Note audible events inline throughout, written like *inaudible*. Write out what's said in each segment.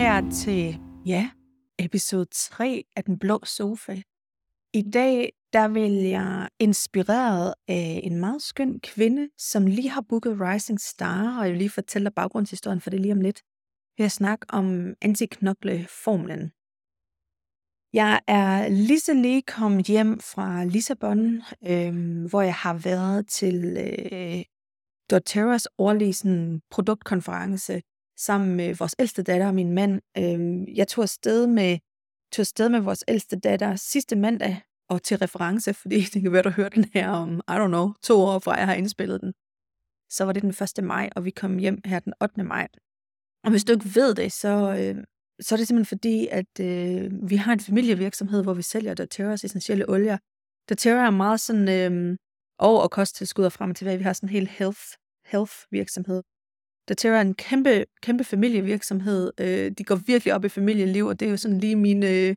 her til, ja, episode 3 af Den Blå Sofa. I dag, der vil jeg inspireret af en meget skøn kvinde, som lige har booket Rising Star, og jeg vil lige fortælle dig baggrundshistorien for det lige om lidt. Ved at snakke om antiknokleformlen. Jeg er lige så lige kommet hjem fra Lissabon, øh, hvor jeg har været til øh, doTERRAs årlige sådan, produktkonference sammen med vores ældste datter og min mand. Øh, jeg tog afsted med, tog afsted med vores ældste datter sidste mandag, og til reference, fordi *laughs* det kan være, du hører den her om, I don't know, to år fra jeg har indspillet den. Så var det den 1. maj, og vi kom hjem her den 8. maj. Og hvis du ikke ved det, så, øh, så er det simpelthen fordi, at øh, vi har en familievirksomhed, hvor vi sælger doTERRAs essentielle olier. doTERRA er meget sådan øh, over- og kosttilskud og frem og tilbage. Vi har sådan en hel health, health virksomhed. Datera er en kæmpe, kæmpe familievirksomhed. Øh, de går virkelig op i familieliv, og det er jo sådan lige min, øh,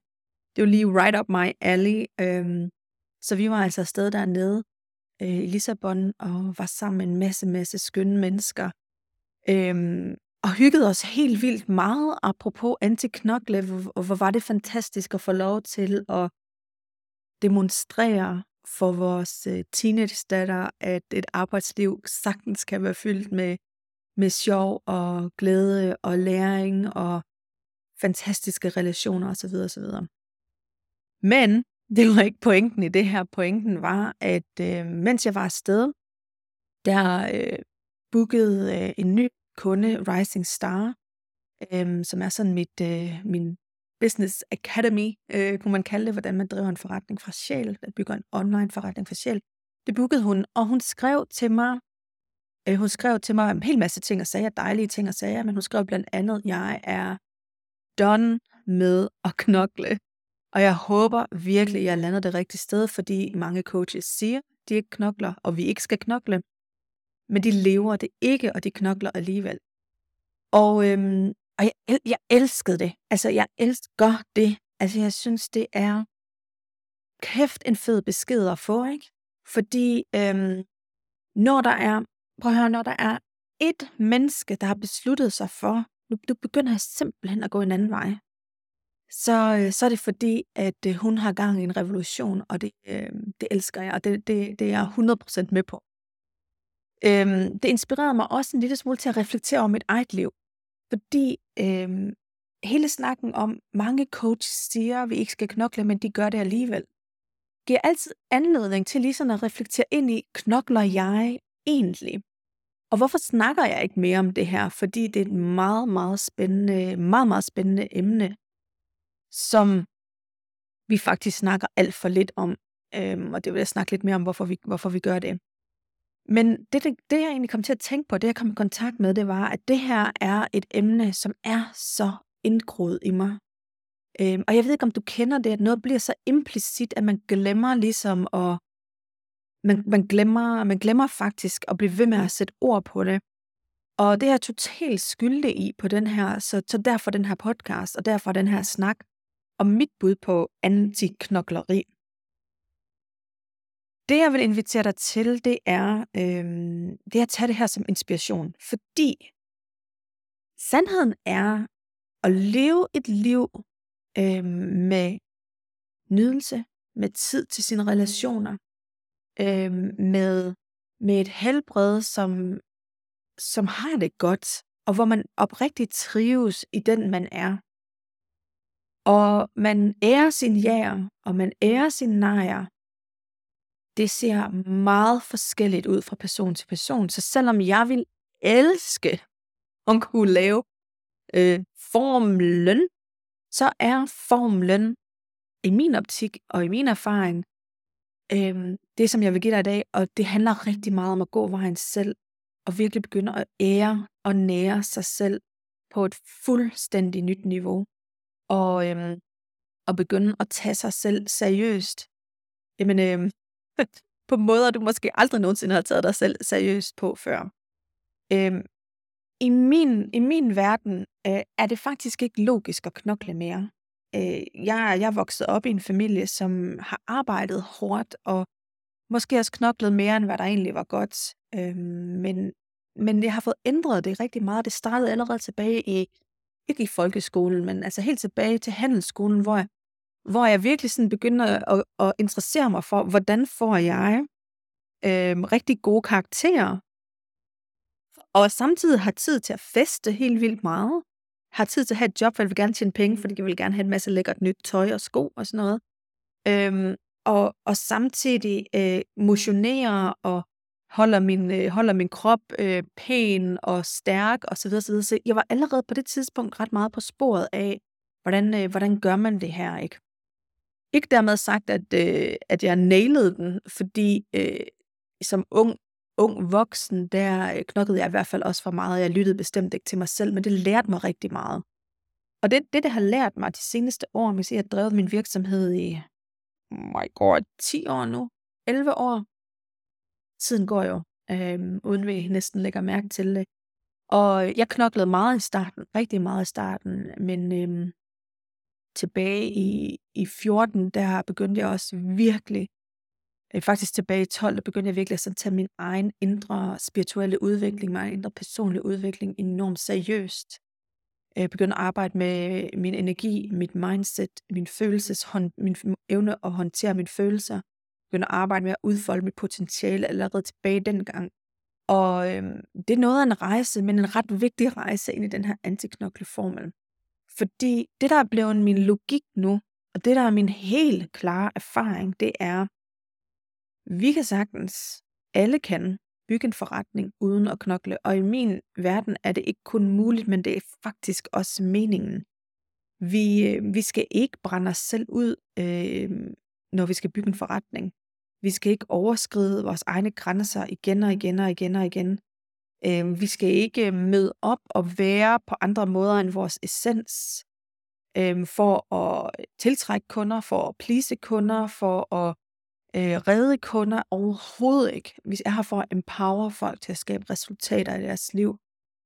det er jo lige right up my alley. Øh, så vi var altså afsted dernede øh, i Lissabon og var sammen med en masse, masse skønne mennesker. Øhm, og hyggede os helt vildt meget, apropos antiknokle, og hvor var det fantastisk at få lov til at demonstrere for vores øh, teenage-datter, at et arbejdsliv sagtens kan være fyldt med, med sjov og glæde og læring og fantastiske relationer osv. osv. Men *laughs* det var ikke pointen i det her. Pointen var, at øh, mens jeg var afsted, der øh, bookede øh, en ny kunde, Rising Star, øh, som er sådan mit, øh, min business academy, øh, kunne man kalde det, hvordan man driver en forretning fra sjæl, at bygger en online forretning fra sjæl. Det bookede hun, og hun skrev til mig, øh, hun skrev til mig en hel masse ting og sager, dejlige ting og sager, men hun skrev blandt andet, jeg er done med at knokle. Og jeg håber virkelig, at jeg lander det rigtige sted, fordi mange coaches siger, de ikke knokler, og vi ikke skal knokle. Men de lever det ikke, og de knokler alligevel. Og, øhm, og jeg, jeg elskede det. Altså, jeg elsker det. Altså, jeg synes, det er kæft en fed besked at få, ikke? Fordi øhm, når der er, prøv at høre, når der er et menneske, der har besluttet sig for, nu, nu begynder jeg simpelthen at gå en anden vej, så, øh, så er det fordi, at øh, hun har gang i en revolution, og det, øh, det elsker jeg, og det, det, det er jeg 100% med på. Øhm, det inspirerede mig også en lille smule til at reflektere over mit eget liv. Fordi øhm, hele snakken om, mange coaches siger, at vi ikke skal knokle, men de gør det alligevel, giver altid anledning til lige sådan at reflektere ind i, knokler jeg egentlig? Og hvorfor snakker jeg ikke mere om det her? Fordi det er et meget, meget spændende, meget, meget spændende emne, som vi faktisk snakker alt for lidt om. Øhm, og det vil jeg snakke lidt mere om, hvorfor vi, hvorfor vi gør det. Men det, det, det, jeg egentlig kom til at tænke på, det jeg kom i kontakt med, det var, at det her er et emne, som er så indgroet i mig. Øhm, og jeg ved ikke, om du kender det, at noget bliver så implicit, at man glemmer ligesom at... Man, man, glemmer, man glemmer faktisk at blive ved med at sætte ord på det. Og det er jeg totalt skyldig i på den her, så, så derfor den her podcast, og derfor den her snak om mit bud på antiknokleri. Det, jeg vil invitere dig til, det er, øhm, det er at tage det her som inspiration. Fordi sandheden er at leve et liv øhm, med nydelse, med tid til sine relationer, øhm, med, med et helbred, som, som har det godt, og hvor man oprigtigt trives i den, man er. Og man ærer sin jæger, og man ærer sin nejer, det ser meget forskelligt ud fra person til person. Så selvom jeg vil elske at kunne lave øh, formlen, så er formlen i min optik og i min erfaring øh, det, som jeg vil give dig i dag, og det handler rigtig meget om at gå vejen selv, og virkelig begynde at ære og nære sig selv på et fuldstændig nyt niveau, og, øh, og begynde at tage sig selv seriøst. Jamen, øh, *laughs* på måder, du måske aldrig nogensinde har taget dig selv seriøst på før. Øhm, i, min, I min verden øh, er det faktisk ikke logisk at knokle mere. Øh, jeg, jeg er vokset op i en familie, som har arbejdet hårdt, og måske også knoklet mere, end hvad der egentlig var godt. Øh, men, men jeg har fået ændret det rigtig meget. Det startede allerede tilbage i ikke i folkeskolen, men altså helt tilbage til handelsskolen, hvor jeg, hvor jeg virkelig sådan begynder at, at interessere mig for, hvordan får jeg øh, rigtig gode karakterer, og samtidig har tid til at feste helt vildt meget, har tid til at have et job, for jeg vil gerne tjene penge, fordi jeg vil gerne have en masse lækkert nyt tøj og sko og sådan noget. Øhm, og, og samtidig øh, motionere og holder min, øh, holder min krop øh, pæn og stærk og så videre, så videre. Så jeg var allerede på det tidspunkt ret meget på sporet af, hvordan, øh, hvordan gør man det her, ikke? Ikke dermed sagt, at, øh, at jeg nailede den, fordi øh, som ung, ung voksen, der knoklede knokkede jeg i hvert fald også for meget. Jeg lyttede bestemt ikke til mig selv, men det lærte mig rigtig meget. Og det, det, det har lært mig de seneste år, hvis jeg har drevet min virksomhed i, oh my god, 10 år nu, 11 år. Tiden går jo, øh, uden vi næsten lægger mærke til det. Og jeg knoklede meget i starten, rigtig meget i starten, men øh, tilbage i, i 14, der begyndte jeg også virkelig Øh, faktisk tilbage i 12, der begyndte jeg virkelig at tage min egen indre spirituelle udvikling, min egen indre personlige udvikling enormt seriøst. Jeg begyndte at arbejde med min energi, mit mindset, min følelses, min evne at håndtere mine følelser. Jeg begyndte at arbejde med at udfolde mit potentiale allerede tilbage dengang. Og øhm, det er noget af en rejse, men en ret vigtig rejse ind i den her antiknokleformel. Fordi det, der er blevet min logik nu, og det, der er min helt klare erfaring, det er, vi kan sagtens, alle kan, bygge en forretning uden at knokle, og i min verden er det ikke kun muligt, men det er faktisk også meningen. Vi, øh, vi skal ikke brænde os selv ud, øh, når vi skal bygge en forretning. Vi skal ikke overskride vores egne grænser igen og igen og igen og igen. Øh, vi skal ikke øh, møde op og være på andre måder end vores essens øh, for at tiltrække kunder, for at please kunder, for at øh, redde kunder overhovedet ikke. Vi er her for at empower folk til at skabe resultater i deres liv.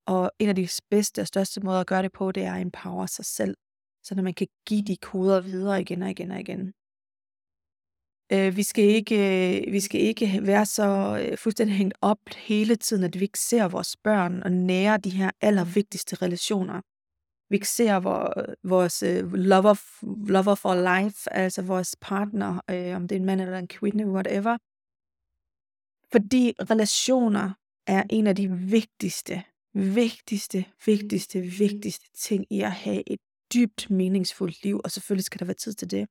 Og en af de bedste og største måder at gøre det på, det er at empower sig selv, så når man kan give de koder videre igen og igen og igen. Øh, vi, skal ikke, øh, vi skal ikke være så øh, fuldstændig hængt op hele tiden, at vi ikke ser vores børn og nære de her allervigtigste relationer vi ser vores øh, lover, lover for life, altså vores partner, øh, om det er en mand eller en kvinde, whatever. Fordi relationer er en af de vigtigste, vigtigste, vigtigste, vigtigste ting i at have et dybt meningsfuldt liv, og selvfølgelig skal der være tid til det.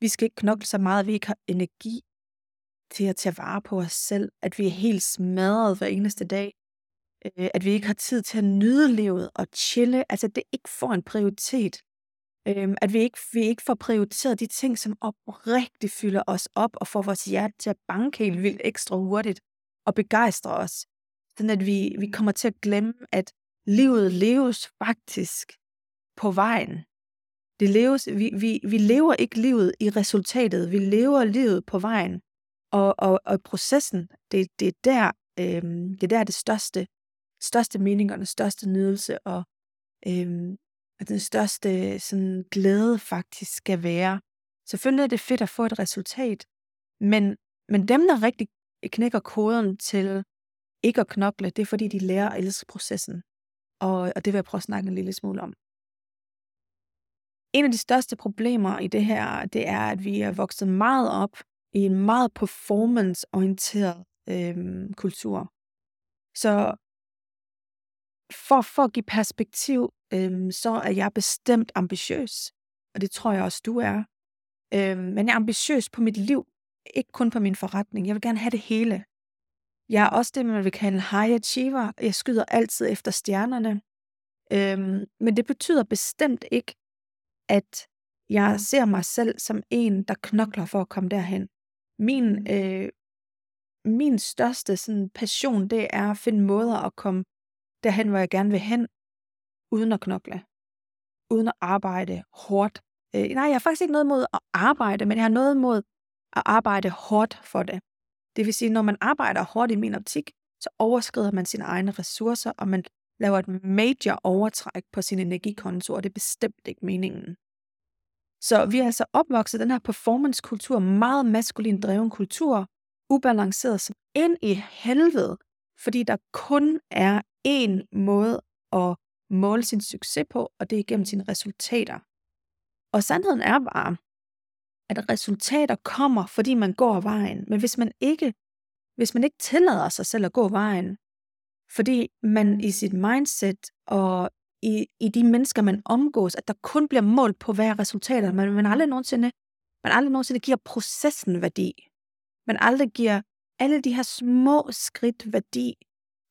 Vi skal ikke knokle så meget, at vi ikke har energi til at tage vare på os selv, at vi er helt smadret hver eneste dag, øh, at vi ikke har tid til at nyde livet og chille, altså det ikke får en prioritet. Øh, at vi ikke, vi ikke får prioriteret de ting, som oprigtigt fylder os op og får vores hjerte til at banke helt vildt ekstra hurtigt og begejstre os. Sådan at vi, vi kommer til at glemme, at livet leves faktisk på vejen. Det leves, vi, vi, vi lever ikke livet i resultatet, vi lever livet på vejen. Og, og, og processen, det, det, er der, øh, det er der det største største mening og den største nydelse og øhm, den største sådan, glæde faktisk skal være. Selvfølgelig er det fedt at få et resultat, men, men dem, der rigtig knækker koden til ikke at knokle, det er fordi, de lærer at elske processen. Og, og det vil jeg prøve at snakke en lille smule om. En af de største problemer i det her, det er, at vi er vokset meget op i en meget performance-orienteret øhm, kultur. Så for, for at give perspektiv, øhm, så er jeg bestemt ambitiøs. Og det tror jeg også, du er. Øhm, men jeg er ambitiøs på mit liv, ikke kun på min forretning. Jeg vil gerne have det hele. Jeg er også det, man vil kalde en high achiever. Jeg skyder altid efter stjernerne. Øhm, men det betyder bestemt ikke, at jeg ser mig selv som en, der knokler for at komme derhen. Min, øh, min største sådan, passion, det er at finde måder at komme derhen, hvor jeg gerne vil hen, uden at knokle. Uden at arbejde hårdt. Øh, nej, jeg har faktisk ikke noget mod at arbejde, men jeg har noget mod at arbejde hårdt for det. Det vil sige, når man arbejder hårdt i min optik, så overskrider man sine egne ressourcer, og man laver et major overtræk på sin energikonto, og det er bestemt ikke meningen. Så vi er altså opvokset den her performancekultur, meget maskulin dreven kultur, ubalanceret som ind i helvede, fordi der kun er en måde at måle sin succes på, og det er gennem sine resultater. Og sandheden er bare, at resultater kommer, fordi man går vejen. Men hvis man ikke, hvis man ikke tillader sig selv at gå vejen, fordi man i sit mindset og i, i de mennesker, man omgås, at der kun bliver målt på, hvad er resultater, men man aldrig nogensinde, man aldrig nogensinde giver processen værdi. Man aldrig giver alle de her små skridt værdi,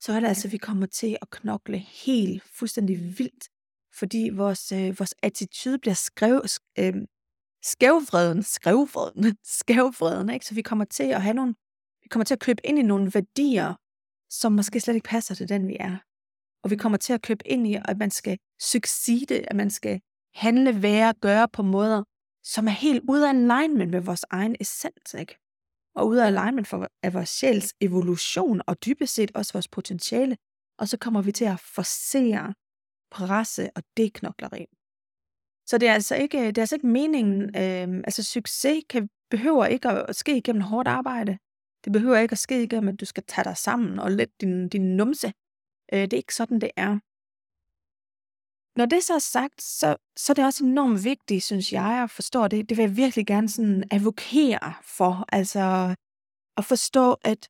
så er det altså, at vi kommer til at knokle helt fuldstændig vildt, fordi vores, øh, vores attitude bliver skrev, øh, skævvreden, skævvreden, *laughs* skævvreden, ikke? Så vi kommer til at have nogle, vi kommer til at købe ind i nogle værdier, som måske slet ikke passer til den, vi er. Og vi kommer til at købe ind i, at man skal succede, at man skal handle, være, gøre på måder, som er helt ude af alignment med vores egen essens, ikke? Og ud af alignment for, af vores sjæls evolution, og dybest set også vores potentiale. Og så kommer vi til at forsere, presse og deknokleri. Så det er altså ikke, det er altså ikke meningen, øh, altså succes kan, behøver ikke at ske igennem hårdt arbejde. Det behøver ikke at ske igennem, at du skal tage dig sammen og lette din, din numse. Øh, det er ikke sådan, det er. Når det så er sagt, så, så er det også enormt vigtigt, synes jeg, at forstå det. Det vil jeg virkelig gerne sådan advokere for. Altså at forstå, at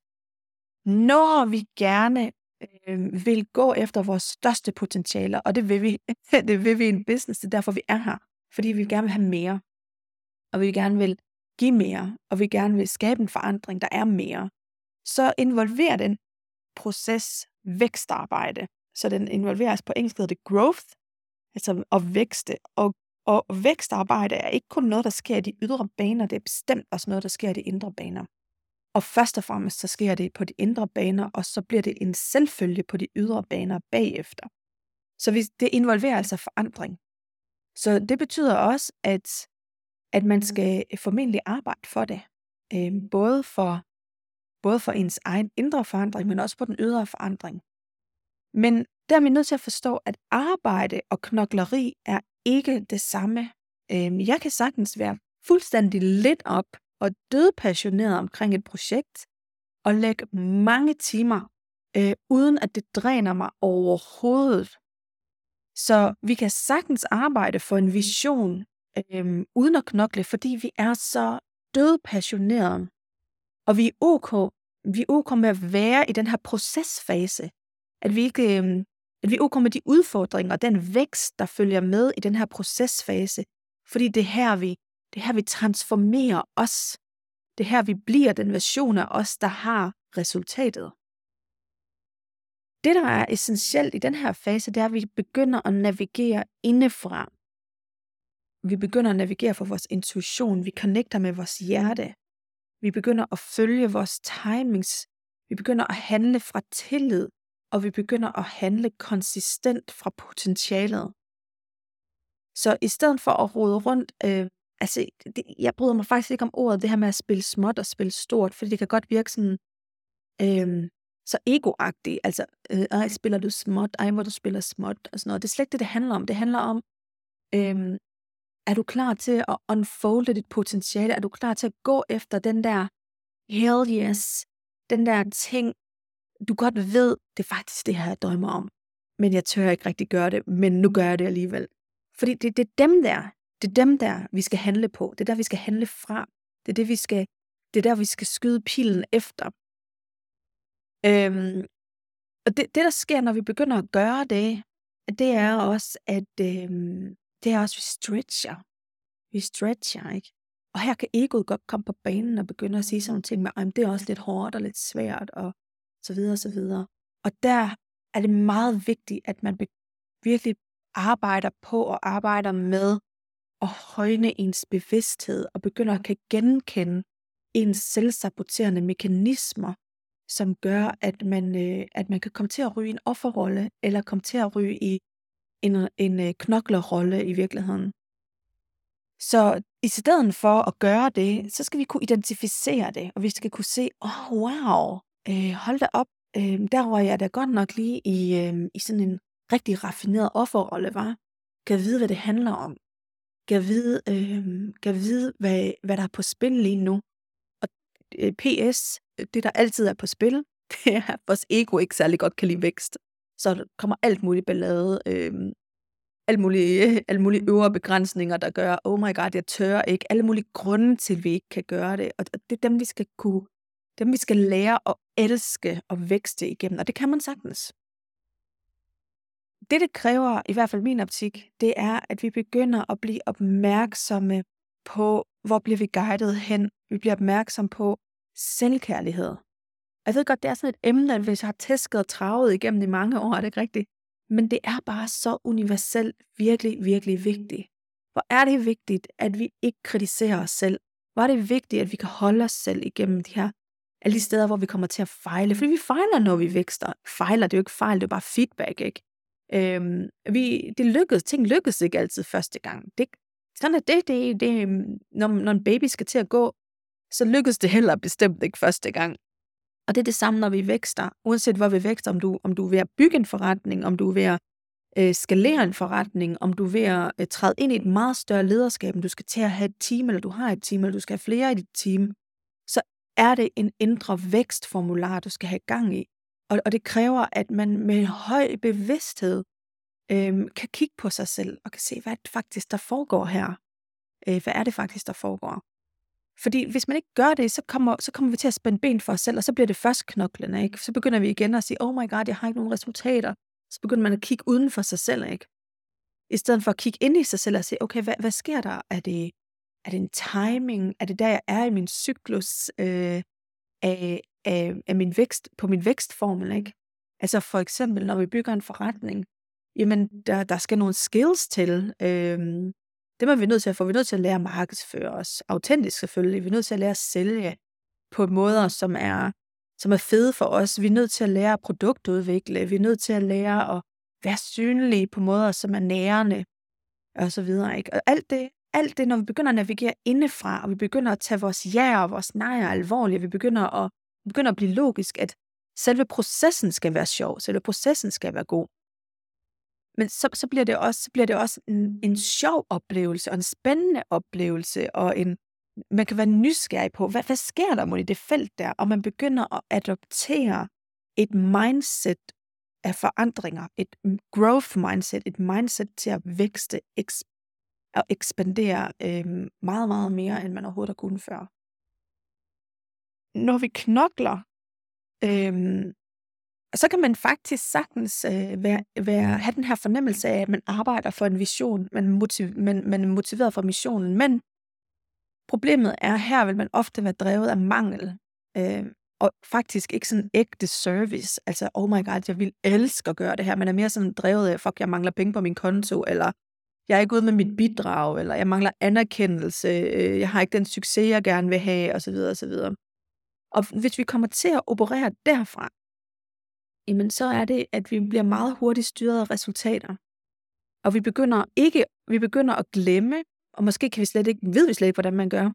når vi gerne øh, vil gå efter vores største potentialer, og det vil vi, *laughs* det vil vi i en business, det er derfor, vi er her. Fordi vi gerne vil have mere, og vi gerne vil give mere, og vi gerne vil skabe en forandring, der er mere. Så involverer den proces vækstarbejde. Så den involveres på engelsk hedder det growth, altså at vækste. Og, og vækstarbejde er ikke kun noget, der sker i de ydre baner, det er bestemt også noget, der sker i de indre baner. Og først og fremmest så sker det på de indre baner, og så bliver det en selvfølge på de ydre baner bagefter. Så hvis det involverer altså forandring. Så det betyder også, at, at man skal formentlig arbejde for det. Øh, både, for, både for ens egen indre forandring, men også på den ydre forandring. Men der er vi nødt til at forstå, at arbejde og knokleri er ikke det samme. Øh, jeg kan sagtens være fuldstændig lidt op og dødpassioneret omkring et projekt, og lægge mange timer, øh, uden at det dræner mig overhovedet. Så vi kan sagtens arbejde for en vision, øh, uden at knokle, fordi vi er så dødpassionerede. Og vi er ok, vi er ok med at være i den her procesfase. At vi ikke, øh, at vi er med de udfordringer og den vækst, der følger med i den her procesfase. Fordi det er her, vi det er her, vi transformerer os. Det er her, vi bliver den version af os, der har resultatet. Det, der er essentielt i den her fase, det er, at vi begynder at navigere indefra. Vi begynder at navigere for vores intuition. Vi connecter med vores hjerte. Vi begynder at følge vores timings. Vi begynder at handle fra tillid, og vi begynder at handle konsistent fra potentialet. Så i stedet for at rode rundt øh, altså, det, jeg bryder mig faktisk ikke om ordet, det her med at spille småt og spille stort, fordi det kan godt virke sådan, øh, så egoagtigt. Altså, øh, ej, spiller du småt? Ej, hvor du spiller småt? Og sådan noget. Det er slet ikke det, det handler om. Det handler om, øh, er du klar til at unfolde dit potentiale? Er du klar til at gå efter den der hell yes, den der ting, du godt ved, det er faktisk det her, jeg drømmer om. Men jeg tør ikke rigtig gøre det, men nu gør jeg det alligevel. Fordi det, det er dem der, det er dem der, vi skal handle på. Det er der, vi skal handle fra. Det er, det, vi skal, det er der, vi skal skyde pilen efter. Øhm, og det, det, der sker, når vi begynder at gøre det, det er også, at øhm, det er også, vi stretcher. Vi stretcher, ikke? Og her kan egoet godt komme på banen og begynde at sige sådan nogle ting med, det er også lidt hårdt og lidt svært, og så videre, og så videre. Og der er det meget vigtigt, at man virkelig arbejder på og arbejder med at højne ens bevidsthed og begynder at kan genkende ens selvsaboterende mekanismer, som gør, at man, øh, at man kan komme til at ryge en offerrolle, eller komme til at ryge i en, en øh, knoklerrolle i virkeligheden. Så i stedet for at gøre det, så skal vi kunne identificere det, og vi skal kunne se, åh oh, wow, øh, hold da op, øh, der var jeg da godt nok lige i, øh, i sådan en rigtig raffineret offerrolle, var. Kan vide, hvad det handler om? Kan vide, øh, kan vide hvad, hvad der er på spil lige nu. Og øh, PS, det der altid er på spil, *laughs* det er, at vores ego ikke særlig godt kan lide vækst. så der kommer alt muligt ballade, øh, alt mulige, *laughs* alt mulige øvre begrænsninger, der gør, oh my god, jeg tør ikke, alle mulige grunde til, at vi ikke kan gøre det, og det er dem, vi skal kunne, dem vi skal lære at elske og vækste igennem, og det kan man sagtens. Det, det kræver, i hvert fald min optik, det er, at vi begynder at blive opmærksomme på, hvor bliver vi guidet hen. Vi bliver opmærksom på selvkærlighed. Jeg ved godt, det er sådan et emne, at hvis jeg har tæsket og travet igennem i mange år, er det ikke rigtigt. Men det er bare så universelt virkelig, virkelig vigtigt. Hvor er det vigtigt, at vi ikke kritiserer os selv? Hvor er det vigtigt, at vi kan holde os selv igennem de her alle de steder, hvor vi kommer til at fejle. Fordi vi fejler, når vi vækster. Fejler, det er jo ikke fejl, det er bare feedback, ikke? Øhm, vi, det lykkedes, ting lykkedes ikke altid første gang. Det, sådan er det, det, det øhm, når, når en baby skal til at gå, så lykkedes det heller bestemt ikke første gang. Og det er det samme, når vi vækster. Uanset hvor vi vækster, om du, om du er ved at bygge en forretning, om du er ved at øh, skalere en forretning, om du er ved at øh, træde ind i et meget større lederskab, om du skal til at have et team, eller du har et team, eller du skal have flere i dit team, er det en indre vækstformular, du skal have gang i. Og, og det kræver, at man med høj bevidsthed øh, kan kigge på sig selv og kan se, hvad det faktisk, der foregår her. Øh, hvad er det faktisk, der foregår? Fordi hvis man ikke gør det, så kommer, så kommer vi til at spænde ben for os selv, og så bliver det først knoklende. Ikke? Så begynder vi igen at sige, oh my god, jeg har ikke nogen resultater. Så begynder man at kigge uden for sig selv. Ikke? I stedet for at kigge ind i sig selv og sige, okay, hvad, hvad sker der? Er det, er det en timing? Er det der, jeg er i min cyklus øh, af, af, af min vækst, på min vækstformel? Ikke? Altså for eksempel, når vi bygger en forretning, jamen der, der skal nogle skills til. Øh, det er vi nødt til at få. Vi er nødt til at lære at markedsføre os. Autentisk selvfølgelig. Vi er nødt til at lære at sælge på måder, som er, som er fede for os. Vi er nødt til at lære at produktudvikle. Vi er nødt til at lære at være synlige på måder, som er nærende. Og så videre. Ikke? Og alt det, alt det, når vi begynder at navigere indefra, og vi begynder at tage vores ja og vores nejer alvorligt, vi begynder at, vi begynder at blive logisk, at selve processen skal være sjov, selve processen skal være god. Men så, så, bliver det også, så bliver det også en, en sjov oplevelse, og en spændende oplevelse, og en, man kan være nysgerrig på, hvad, hvad sker der mod i det felt der, og man begynder at adoptere et mindset af forandringer, et growth mindset, et mindset til at vækste at ekspandere øh, meget, meget mere, end man overhovedet har kunnet før. Når vi knokler, øh, så kan man faktisk sagtens øh, være, være, have den her fornemmelse af, at man arbejder for en vision, man, motiv, man, man er motiveret for missionen. Men problemet er, her vil man ofte være drevet af mangel, øh, og faktisk ikke sådan ægte service. Altså, oh my god, jeg vil elske at gøre det her. Man er mere sådan drevet af, fuck, jeg mangler penge på min konto, eller jeg er ikke ude med mit bidrag, eller jeg mangler anerkendelse, øh, jeg har ikke den succes, jeg gerne vil have, osv. osv. Og hvis vi kommer til at operere derfra, jamen så er det, at vi bliver meget hurtigt styret af resultater. Og vi begynder ikke, vi begynder at glemme, og måske kan vi slet ikke, ved vi slet ikke, hvordan man gør,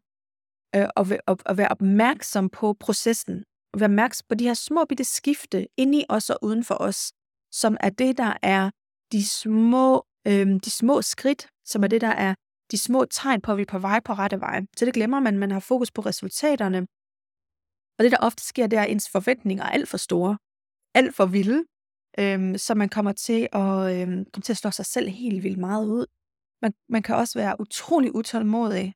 øh, og, og, og være opmærksom på processen, og være opmærksom på de her små bitte skifte inde i os og uden for os, som er det, der er de små, Øhm, de små skridt, som er det, der er de små tegn på, at vi er på vej på rette vej. Så det glemmer man, man har fokus på resultaterne. Og det, der ofte sker, det er, at ens forventninger er alt for store alt for vilde, øhm, så man kommer til at, øhm, kommer til at slå sig selv helt vildt meget ud. Man, man kan også være utrolig utålmodig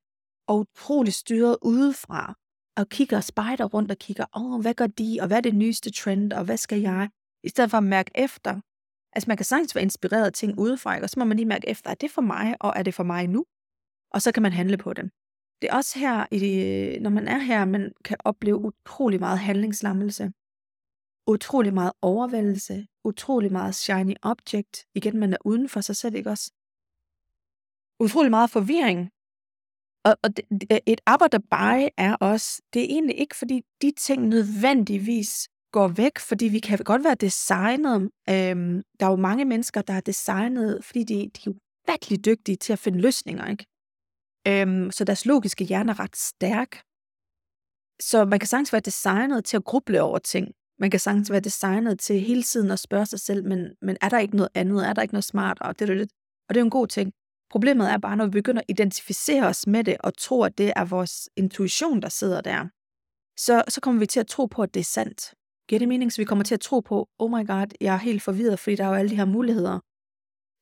og utrolig styret udefra, og kigger og spejder rundt og kigger, åh, oh, hvad gør de, og hvad er det nyeste trend, og hvad skal jeg? I stedet for at mærke efter. Altså man kan sagtens være inspireret af ting udefra, og så må man lige mærke efter, er det for mig, og er det for mig nu? Og så kan man handle på den. Det er også her, i det, når man er her, man kan opleve utrolig meget handlingslammelse utrolig meget overvældelse, utrolig meget shiny object. Igen, man er uden for sig selv, ikke også? Utrolig meget forvirring. Og, og det, et arbejde bare er også, det er egentlig ikke, fordi de ting nødvendigvis går væk, fordi vi kan godt være designet. Øhm, der er jo mange mennesker, der er designet, fordi de, de er jo virkelig dygtige til at finde løsninger, ikke? Øhm, så deres logiske hjerne er ret stærk. Så man kan sagtens være designet til at gruble over ting. Man kan sagtens være designet til hele tiden at spørge sig selv, men, men er der ikke noget andet? Er der ikke noget smartere? Det det, det. Og det er en god ting. Problemet er bare, når vi begynder at identificere os med det, og tro, at det er vores intuition, der sidder der, så, så kommer vi til at tro på, at det er sandt. Giver det mening, så vi kommer til at tro på, oh my god, jeg er helt forvirret, fordi der er jo alle de her muligheder.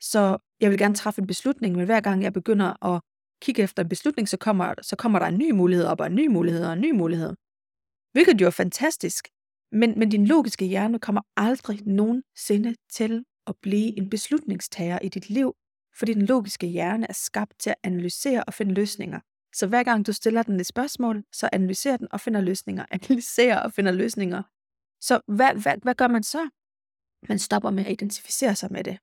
Så jeg vil gerne træffe en beslutning, men hver gang jeg begynder at kigge efter en beslutning, så kommer, så kommer der en ny mulighed op, og en ny mulighed, og en ny mulighed. Hvilket jo er fantastisk. Men, men din logiske hjerne kommer aldrig nogensinde til at blive en beslutningstager i dit liv, fordi den logiske hjerne er skabt til at analysere og finde løsninger. Så hver gang du stiller den et spørgsmål, så analyserer den og finder løsninger. Analyserer og finder løsninger. Så hvad, hvad, hvad gør man så? Man stopper med at identificere sig med det.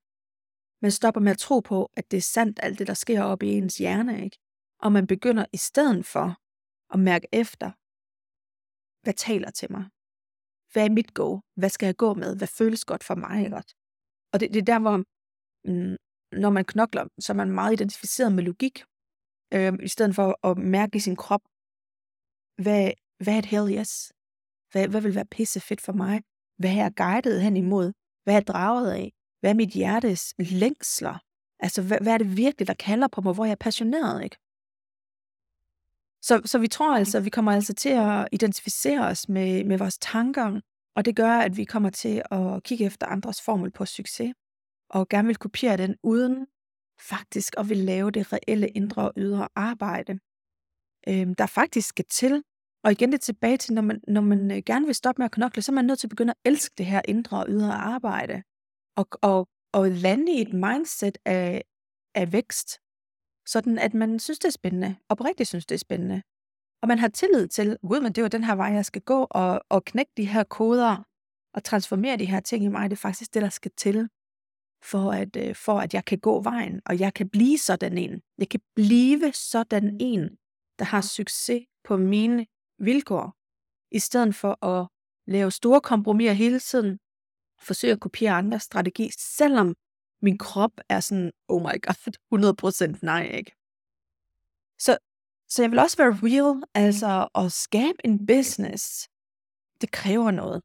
Man stopper med at tro på, at det er sandt, alt det, der sker op i ens hjerne, ikke? Og man begynder i stedet for at mærke efter, hvad taler til mig? Hvad er mit go? Hvad skal jeg gå med? Hvad føles godt for mig? Ikke? Og det, det er der, hvor mm, når man knokler, så er man meget identificeret med logik, øh, i stedet for at mærke i sin krop, hvad, hvad er et hell yes? Hvad, hvad vil være pisse fedt for mig? Hvad er jeg guidet hen imod? Hvad er jeg draget af? Hvad er mit hjertes længsler? Altså, hvad, hvad er det virkelig, der kalder på mig, hvor jeg er passioneret, ikke? Så, så vi tror altså, vi kommer altså til at identificere os med, med vores tanker, og det gør, at vi kommer til at kigge efter andres formel på succes, og gerne vil kopiere den, uden faktisk at vil lave det reelle indre og ydre arbejde, øhm, der faktisk skal til. Og igen det tilbage til, når man, når man øh, gerne vil stoppe med at knokle, så er man nødt til at begynde at elske det her indre og ydre arbejde, og, og, og lande i et mindset af, af vækst, sådan at man synes, det er spændende, oprigtigt synes, det er spændende. Og man har tillid til, gud, men det er jo den her vej, jeg skal gå, og, og knække de her koder, og transformere de her ting i mig, det er faktisk det, der skal til, for at, øh, for at jeg kan gå vejen, og jeg kan blive sådan en. Jeg kan blive sådan en, der har succes på mine vilkår, i stedet for at lave store kompromiser hele tiden, forsøge at kopiere andres strategi, selvom min krop er sådan, oh my god, *laughs* 100% nej, ikke? Så, så jeg vil også være real, altså at skabe en business, det kræver noget.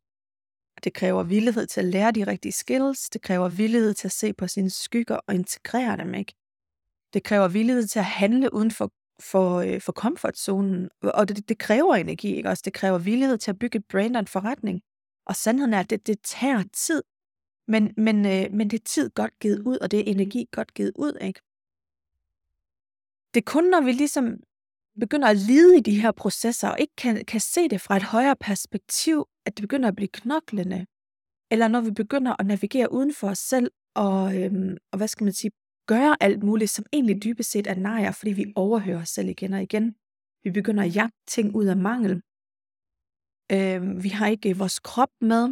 Det kræver villighed til at lære de rigtige skills, det kræver villighed til at se på sine skygger og integrere dem, ikke? Det kræver villighed til at handle uden for, for, øh, for komfortzonen, og det, det kræver energi, ikke? Også det kræver villighed til at bygge et brand og en forretning. Og sandheden er, at det, det tager tid, men, men, øh, men det er tid godt givet ud, og det er energi godt givet ud, ikke? Det er kun, når vi ligesom begynder at lide i de her processer, og ikke kan, kan se det fra et højere perspektiv, at det begynder at blive knoklende. Eller når vi begynder at navigere uden for os selv, og, øhm, og hvad skal man sige, gøre alt muligt, som egentlig dybest set er nejer, fordi vi overhører os selv igen og igen. Vi begynder at jagte ting ud af mangel. Øh, vi har ikke øh, vores krop med.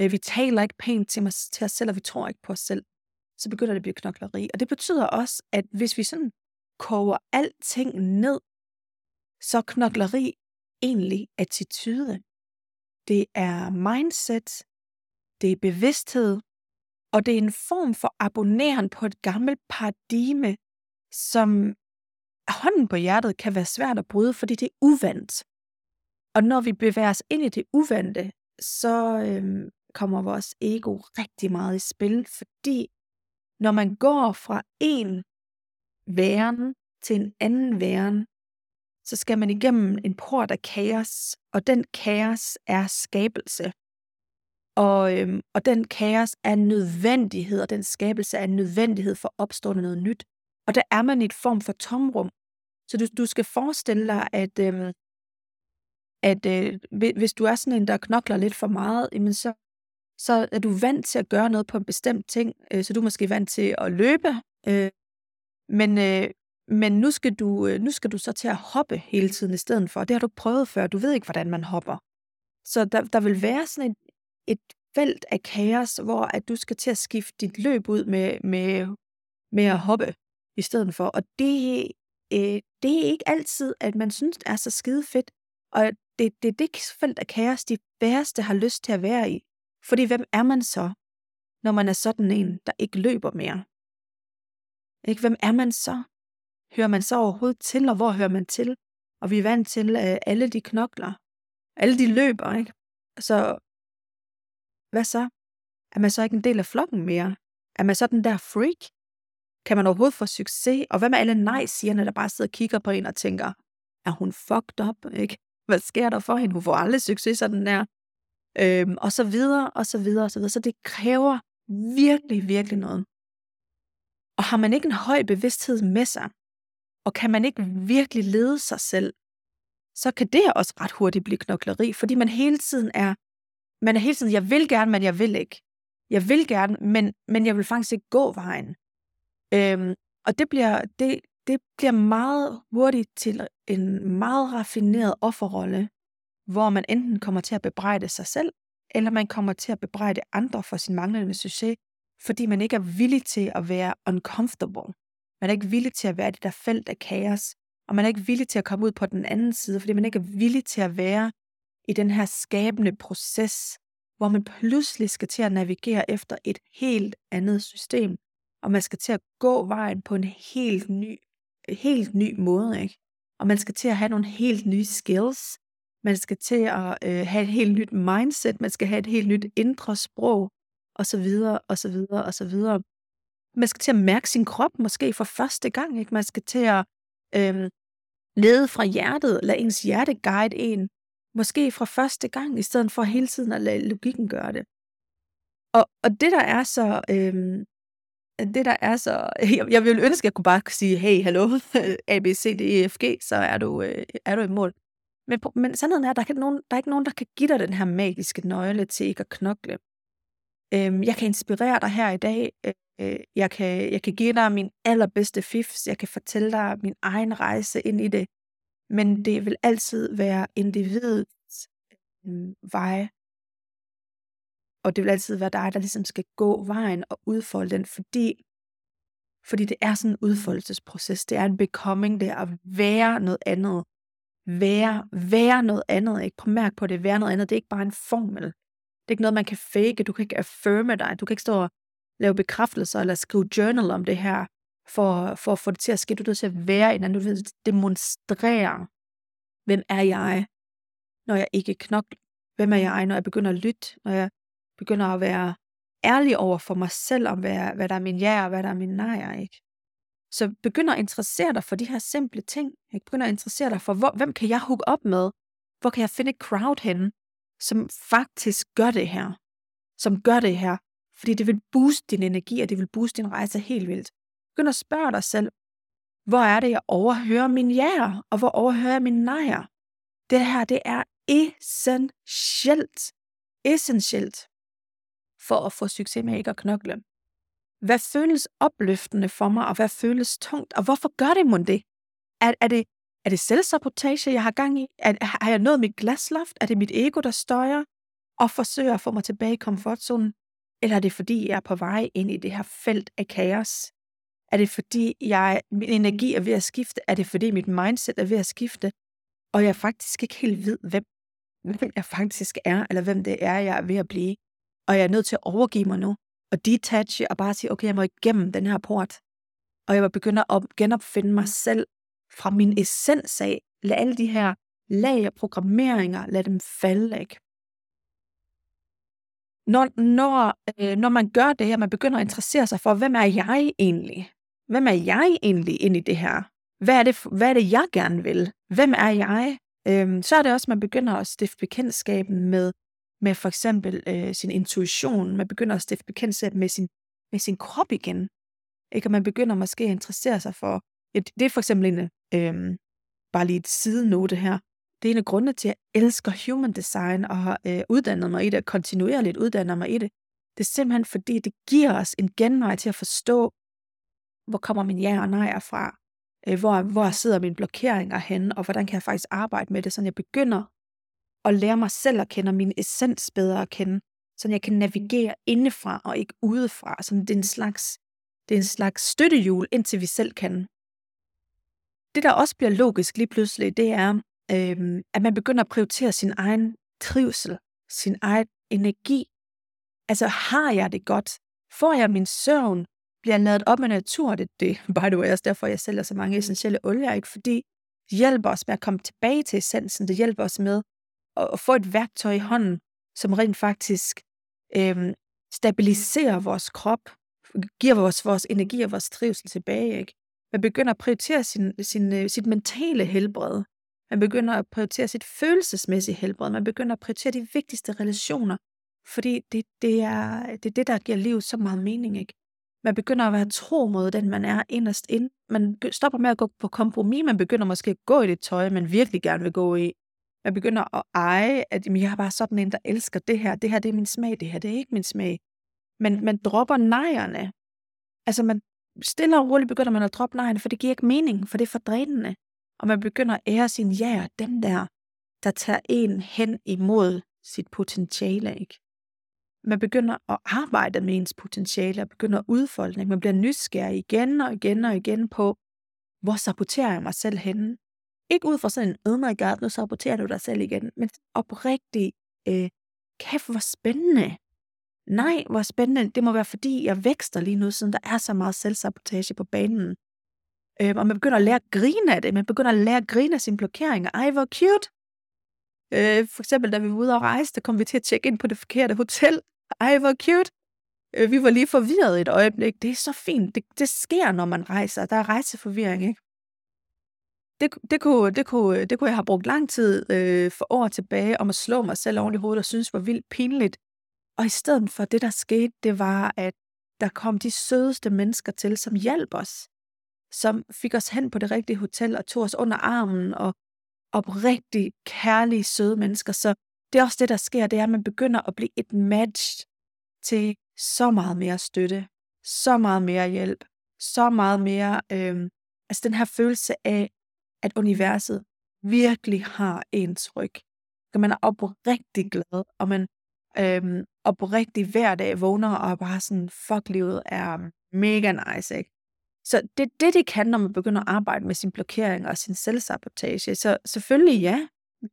Øh, vi taler ikke pænt til, os, til os selv, og vi tror ikke på os selv. Så begynder det at blive knokleri. Og det betyder også, at hvis vi sådan koger alting ned, så knokleri egentlig attitude. Det er mindset, det er bevidsthed, og det er en form for abonneren på et gammelt paradigme, som hånden på hjertet kan være svært at bryde, fordi det er uvandt. Og når vi bevæger os ind i det uvante, så øhm, kommer vores ego rigtig meget i spil, fordi når man går fra en væren til en anden væren, så skal man igennem en port af kaos, og den kaos er skabelse. Og, øhm, og den kaos er en nødvendighed, og den skabelse er en nødvendighed for at opstå noget nyt. Og der er man i et form for tomrum. Så du, du skal forestille dig, at, øhm, at øh, hvis du er sådan en, der knokler lidt for meget, jamen så, så er du vant til at gøre noget på en bestemt ting. Øh, så du er måske vant til at løbe, øh, men, øh, men nu skal, du, øh, nu skal du så til at hoppe hele tiden i stedet for. Det har du prøvet før. Du ved ikke, hvordan man hopper. Så der, der vil være sådan en, et felt af kaos, hvor at du skal til at skifte dit løb ud med, med, med at hoppe i stedet for. Og det, øh, det er ikke altid, at man synes, det er så skide fedt. Og det, det er det felt af kaos, de værste har lyst til at være i. Fordi hvem er man så, når man er sådan en, der ikke løber mere? Ikke? Hvem er man så? Hører man så overhovedet til, og hvor hører man til? Og vi er vant til øh, alle de knokler. Alle de løber, ikke? Så hvad så? Er man så ikke en del af flokken mere? Er man så den der freak? Kan man overhovedet få succes? Og hvad med alle nej-sigerne, der bare sidder og kigger på en og tænker, er hun fucked up, ikke? Hvad sker der for hende? Hun får aldrig succes, sådan der. øhm, og så videre, og så videre, og så videre. Så det kræver virkelig, virkelig noget. Og har man ikke en høj bevidsthed med sig, og kan man ikke virkelig lede sig selv, så kan det også ret hurtigt blive knokleri, fordi man hele tiden er, man er hele tiden, jeg vil gerne, men jeg vil ikke. Jeg vil gerne, men, men jeg vil faktisk ikke gå vejen. Øhm, og det bliver, det, det bliver meget hurtigt til en meget raffineret offerrolle, hvor man enten kommer til at bebrejde sig selv, eller man kommer til at bebrejde andre for sin manglende succes, fordi man ikke er villig til at være uncomfortable. Man er ikke villig til at være i det der felt af kaos, og man er ikke villig til at komme ud på den anden side, fordi man ikke er villig til at være i den her skabende proces, hvor man pludselig skal til at navigere efter et helt andet system, og man skal til at gå vejen på en helt ny, helt ny måde, ikke? Og man skal til at have nogle helt nye skills, man skal til at øh, have et helt nyt mindset, man skal have et helt nyt indre sprog, og så videre, og så videre, og så videre. Man skal til at mærke sin krop måske for første gang, ikke? Man skal til at øh, lede fra hjertet, lade ens hjerte guide en, måske fra første gang, i stedet for hele tiden at lade logikken gøre det. Og, og det der er så, øhm, det der er så, *laughs* jeg, jeg ville ønske, at jeg kunne bare sige, hey, hallo, *laughs* A, B, C, D, E, F, G, så er du, øh, er du i mål. Men, men sandheden er, at der er, nogen, der er ikke nogen, der kan give dig den her magiske nøgle til ikke at knokle. Øhm, jeg kan inspirere dig her i dag. Øh, øh jeg, kan, jeg kan give dig min allerbedste fifs. Jeg kan fortælle dig min egen rejse ind i det. Men det vil altid være individets øh, vej. Og det vil altid være dig, der ligesom skal gå vejen og udfolde den, fordi, fordi det er sådan en udfoldelsesproces. Det er en becoming, det er at være noget andet. Være, være noget andet. Ikke på mærke på det, være noget andet. Det er ikke bare en formel. Det er ikke noget, man kan fake. Du kan ikke affirme dig. Du kan ikke stå og lave bekræftelser eller skrive journal om det her for, for at få det til at ske. Du er nødt til at være en anden. Du vil demonstrere, hvem er jeg, når jeg ikke knokler? Hvem er jeg, når jeg begynder at lytte? Når jeg begynder at være ærlig over for mig selv om, hvad, hvad der er min ja og hvad der er min nej, ikke? Så begynder at interessere dig for de her simple ting. Jeg begynder at interessere dig for, hvor, hvem kan jeg hook op med? Hvor kan jeg finde et crowd henne, som faktisk gør det her? Som gør det her. Fordi det vil booste din energi, og det vil booste din rejse helt vildt. Begynd at spørge dig selv, hvor er det, jeg overhører min ja, og hvor overhører jeg min nejer? Det her, det er essentielt. Essentielt for at få succes med ikke at knokle. Hvad føles opløftende for mig, og hvad føles tungt, og hvorfor gør det mon det? Er, er det, er det selvsabotage, jeg har gang i? Er, har jeg nået mit glasloft? Er det mit ego, der støjer og forsøger at få mig tilbage i komfortzonen? Eller er det fordi, jeg er på vej ind i det her felt af kaos? Er det fordi, jeg, min energi er ved at skifte? Er det fordi, mit mindset er ved at skifte? Og jeg faktisk ikke helt ved, hvem, *laughs* hvem jeg faktisk er, eller hvem det er, jeg er ved at blive. Og jeg er nødt til at overgive mig nu, og detache, og bare sige, okay, jeg må igennem den her port. Og jeg må begynde at genopfinde mig selv fra min essens af. Lad alle de her lag og programmeringer, lad dem falde, ikke? Når, når, øh, når man gør det her, man begynder at interessere sig for, hvem er jeg egentlig? Hvem er jeg egentlig ind i det her? Hvad er det, hvad er det jeg gerne vil? Hvem er jeg? Øhm, så er det også, at man begynder at stifte bekendtskab med, med for eksempel øh, sin intuition. Man begynder at stifte bekendtskab med sin, med sin krop igen. Ikke? Og man begynder måske at interessere sig for, ja, det er for eksempel en, øhm, bare lige et sidenote her, det er en af grundene til, at jeg elsker human design og har øh, uddannet mig i det, og kontinuerligt uddanner mig i det. Det er simpelthen fordi, det giver os en genvej til at forstå, hvor kommer min ja og nej fra? Øh, hvor, hvor sidder mine blokeringer henne, og hvordan kan jeg faktisk arbejde med det, så jeg begynder at lære mig selv at kende, og min essens bedre at kende, så jeg kan navigere indefra og ikke udefra. Så det er en slags, det er en slags støttehjul, indtil vi selv kan. Det, der også bliver logisk lige pludselig, det er, øh, at man begynder at prioritere sin egen trivsel, sin egen energi. Altså, har jeg det godt? Får jeg min søvn? Bliver lavet op med natur. Det, det *laughs* by the way også derfor, jeg sælger så mange essentielle olier, ikke? fordi det hjælper os med at komme tilbage til essensen. Det hjælper os med at, at få et værktøj i hånden, som rent faktisk øhm, stabiliserer vores krop, giver vores, vores energi og vores trivsel tilbage. Ikke? Man begynder at prioritere sin, sin, øh, sit mentale helbred. Man begynder at prioritere sit følelsesmæssige helbred. Man begynder at prioritere de vigtigste relationer. Fordi det, det, er, det er det, der giver livet så meget mening, ikke? Man begynder at være tro mod den, man er inderst ind. Man stopper med at gå på kompromis. Man begynder måske at gå i det tøj, man virkelig gerne vil gå i. Man begynder at eje, at jamen, jeg er bare sådan en, der elsker det her. Det her, det er min smag. Det her, det er ikke min smag. Men man dropper nejerne. Altså, man stille og roligt begynder man at droppe nejerne, for det giver ikke mening, for det er for drænende. Og man begynder at ære sin ja, dem der, der tager en hen imod sit potentiale, ikke? Man begynder at arbejde med ens potentiale, og begynder at udfolde det. Man bliver nysgerrig igen og igen og igen på, hvor saboterer jeg mig selv henne? Ikke ud fra sådan en, oh my god, nu saboterer du dig selv igen, men oprigtigt, øh, kæft hvor spændende. Nej, hvor spændende. Det må være, fordi jeg vækster lige nu, siden der er så meget selvsabotage på banen. Øh, og man begynder at lære at grine af det. Man begynder at lære at grine af sine blokeringer. Ej, hvor cute. Øh, for eksempel, da vi var ude og rejse, der kom vi til at tjekke ind på det forkerte hotel. Ej, hvor cute. Øh, vi var lige forvirret et øjeblik. Det er så fint. Det, det sker, når man rejser. Der er rejseforvirring, ikke? Det, det, kunne, det, kunne, det kunne jeg have brugt lang tid øh, for år tilbage om at slå mig selv oven i hovedet og synes var vildt pinligt. Og i stedet for det, der skete, det var, at der kom de sødeste mennesker til, som hjalp os. Som fik os hen på det rigtige hotel og tog os under armen og oprigtig kærlige, søde mennesker. Så det er også det, der sker, det er, at man begynder at blive et match til så meget mere støtte, så meget mere hjælp, så meget mere, øh, altså den her følelse af, at universet virkelig har ens ryg. At man er oprigtig glad, og man øh, oprigtig hver dag vågner og er bare sådan, fuck livet er mega nice, ikke? Så det er det, det kan, når man begynder at arbejde med sin blokering og sin selvsabotage. Så selvfølgelig ja,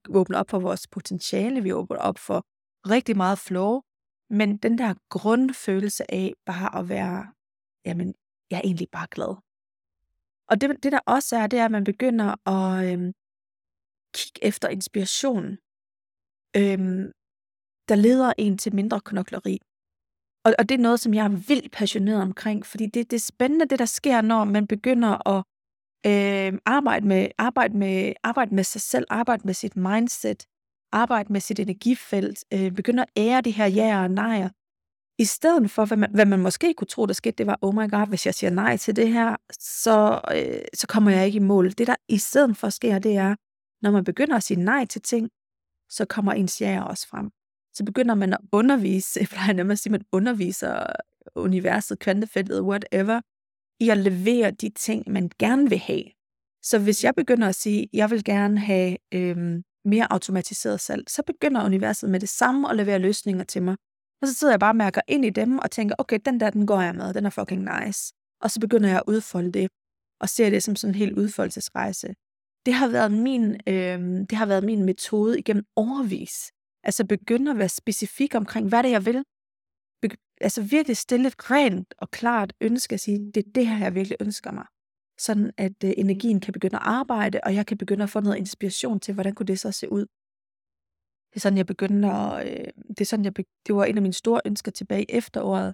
åbner op for vores potentiale, vi åbner op for rigtig meget flow, men den der grundfølelse af bare at være, jamen, jeg er egentlig bare glad. Og det, det der også er, det er, at man begynder at øhm, kigge efter inspiration. Øhm, der leder en til mindre knokleri. Og, og det er noget, som jeg er vildt passioneret omkring, fordi det, det er spændende, det der sker, når man begynder at øh, arbejde, med, arbejde, med, arbejde med sig selv, arbejde med sit mindset, arbejde med sit energifelt, øh, begynder at ære de her ja og nejer, i stedet for, hvad man, hvad man måske kunne tro, der skete, det var, oh my god, hvis jeg siger nej til det her, så, øh, så kommer jeg ikke i mål. Det, der i stedet for sker, det er, når man begynder at sige nej til ting, så kommer ens ja også frem så begynder man at undervise, *laughs* jeg plejer nemlig at sige, man underviser universet, kvantefeltet, whatever, i at levere de ting, man gerne vil have. Så hvis jeg begynder at sige, at jeg vil gerne have øhm, mere automatiseret salg, så begynder universet med det samme at levere løsninger til mig. Og så sidder jeg bare og mærker ind i dem og tænker, okay, den der, den går jeg med, den er fucking nice. Og så begynder jeg at udfolde det, og ser det som sådan en helt udfoldelsesrejse. Det har været min, øh, det har været min metode igennem overvis. Altså begynde at være specifik omkring, hvad det er, jeg vil. Altså virkelig stille et rent og klart ønske at sige, det er det her, jeg virkelig ønsker mig. Sådan at øh, energien kan begynde at arbejde, og jeg kan begynde at få noget inspiration til, hvordan kunne det så se ud. Det er sådan, jeg begyndte at, øh, det, er sådan, jeg be- det var en af mine store ønsker tilbage i efteråret,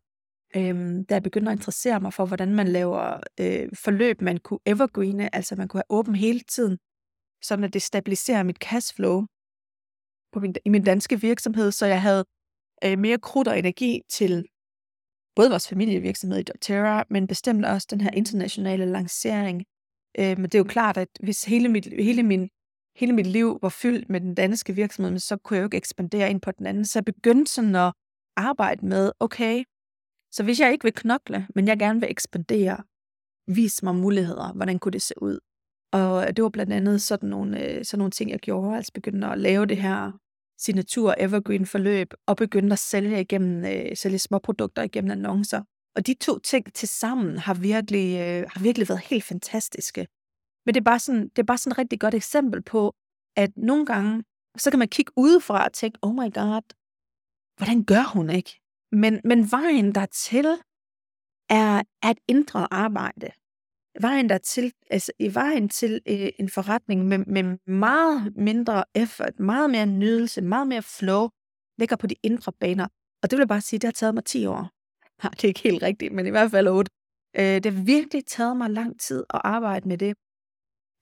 øh, da jeg begyndte at interessere mig for, hvordan man laver øh, forløb, man kunne evergreene, altså man kunne have åben hele tiden, sådan at det stabiliserer mit cashflow, på min, i min danske virksomhed, så jeg havde øh, mere krudt og energi til både vores familievirksomhed i doTERRA, men bestemt også den her internationale lancering. Øh, men det er jo klart, at hvis hele mit, hele, min, hele mit liv var fyldt med den danske virksomhed, så kunne jeg jo ikke ekspandere ind på den anden. Så jeg begyndte sådan at arbejde med, okay, så hvis jeg ikke vil knokle, men jeg gerne vil ekspandere, vis mig muligheder, hvordan kunne det se ud? Og det var blandt andet sådan nogle, øh, sådan nogle ting, jeg gjorde, altså begyndte at lave det her signatur evergreen forløb, og begyndte at sælge, igennem, øh, sælge små produkter igennem annoncer. Og de to ting til sammen har virkelig, øh, har virkelig været helt fantastiske. Men det er, bare sådan, det er bare sådan et rigtig godt eksempel på, at nogle gange, så kan man kigge udefra og tænke, oh my god, hvordan gør hun ikke? Men, men vejen dertil er et indre arbejde vejen der til, altså i vejen til øh, en forretning med, med meget mindre effort, meget mere nydelse, meget mere flow, ligger på de indre baner. Og det vil jeg bare sige, det har taget mig 10 år. *laughs* Ja, det er ikke helt rigtigt, men i hvert fald 8. Øh, det har virkelig taget mig lang tid at arbejde med det.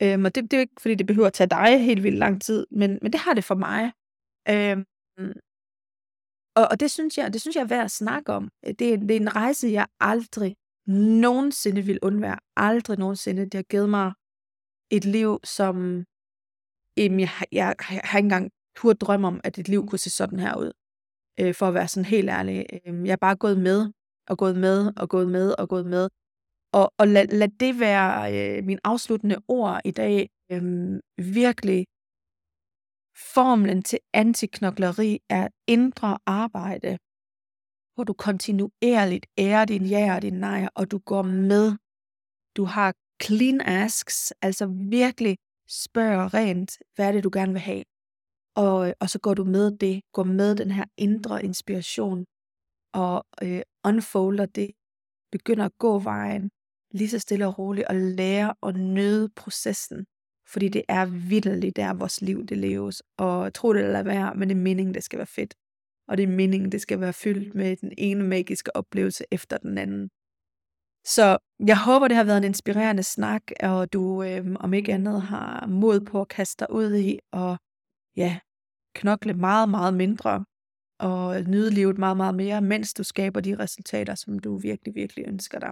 Øhm, og det, det er jo ikke, fordi det behøver at tage dig helt vildt lang tid, men, men det har det for mig. Øhm, og, og det synes jeg, det synes jeg er værd at snakke om. Det, det er en rejse, jeg aldrig nogensinde vil undvære. Aldrig nogensinde. Det har givet mig et liv, som jamen, jeg, jeg, jeg har ikke engang turde drømme om, at et liv kunne se sådan her ud. Øh, for at være sådan helt ærlig. Øh, jeg er bare gået med, og gået med, og gået med, og gået med. Og, og lad, lad det være øh, min afsluttende ord i dag. Øh, virkelig formlen til antiknokleri er indre arbejde, hvor du kontinuerligt ærer din ja og din nej, og du går med. Du har clean asks, altså virkelig spørger rent, hvad er det, du gerne vil have. Og, øh, og så går du med det, går med den her indre inspiration, og øh, unfolder det, begynder at gå vejen, lige så stille og roligt, og lære at nøde processen. Fordi det er vidderligt der, vores liv det leves. Og tro det eller være, men det er meningen, det skal være fedt. Og det er meningen, det skal være fyldt med den ene magiske oplevelse efter den anden. Så jeg håber, det har været en inspirerende snak, og du øh, om ikke andet har mod på at kaste dig ud i og ja, knokle meget, meget mindre og nyde livet meget, meget mere, mens du skaber de resultater, som du virkelig, virkelig ønsker dig.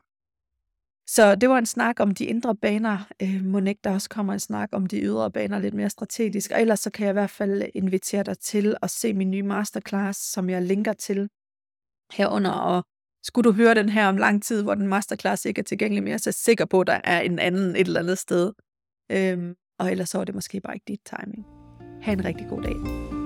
Så det var en snak om de indre baner. Øh, Monique, der også kommer en snak om de ydre baner lidt mere strategisk. Og ellers så kan jeg i hvert fald invitere dig til at se min nye masterclass, som jeg linker til herunder. Og skulle du høre den her om lang tid, hvor den masterclass ikke er tilgængelig mere, så er jeg sikker på, at der er en anden et eller andet sted. Øhm, og ellers så er det måske bare ikke dit timing. Ha' en rigtig god dag.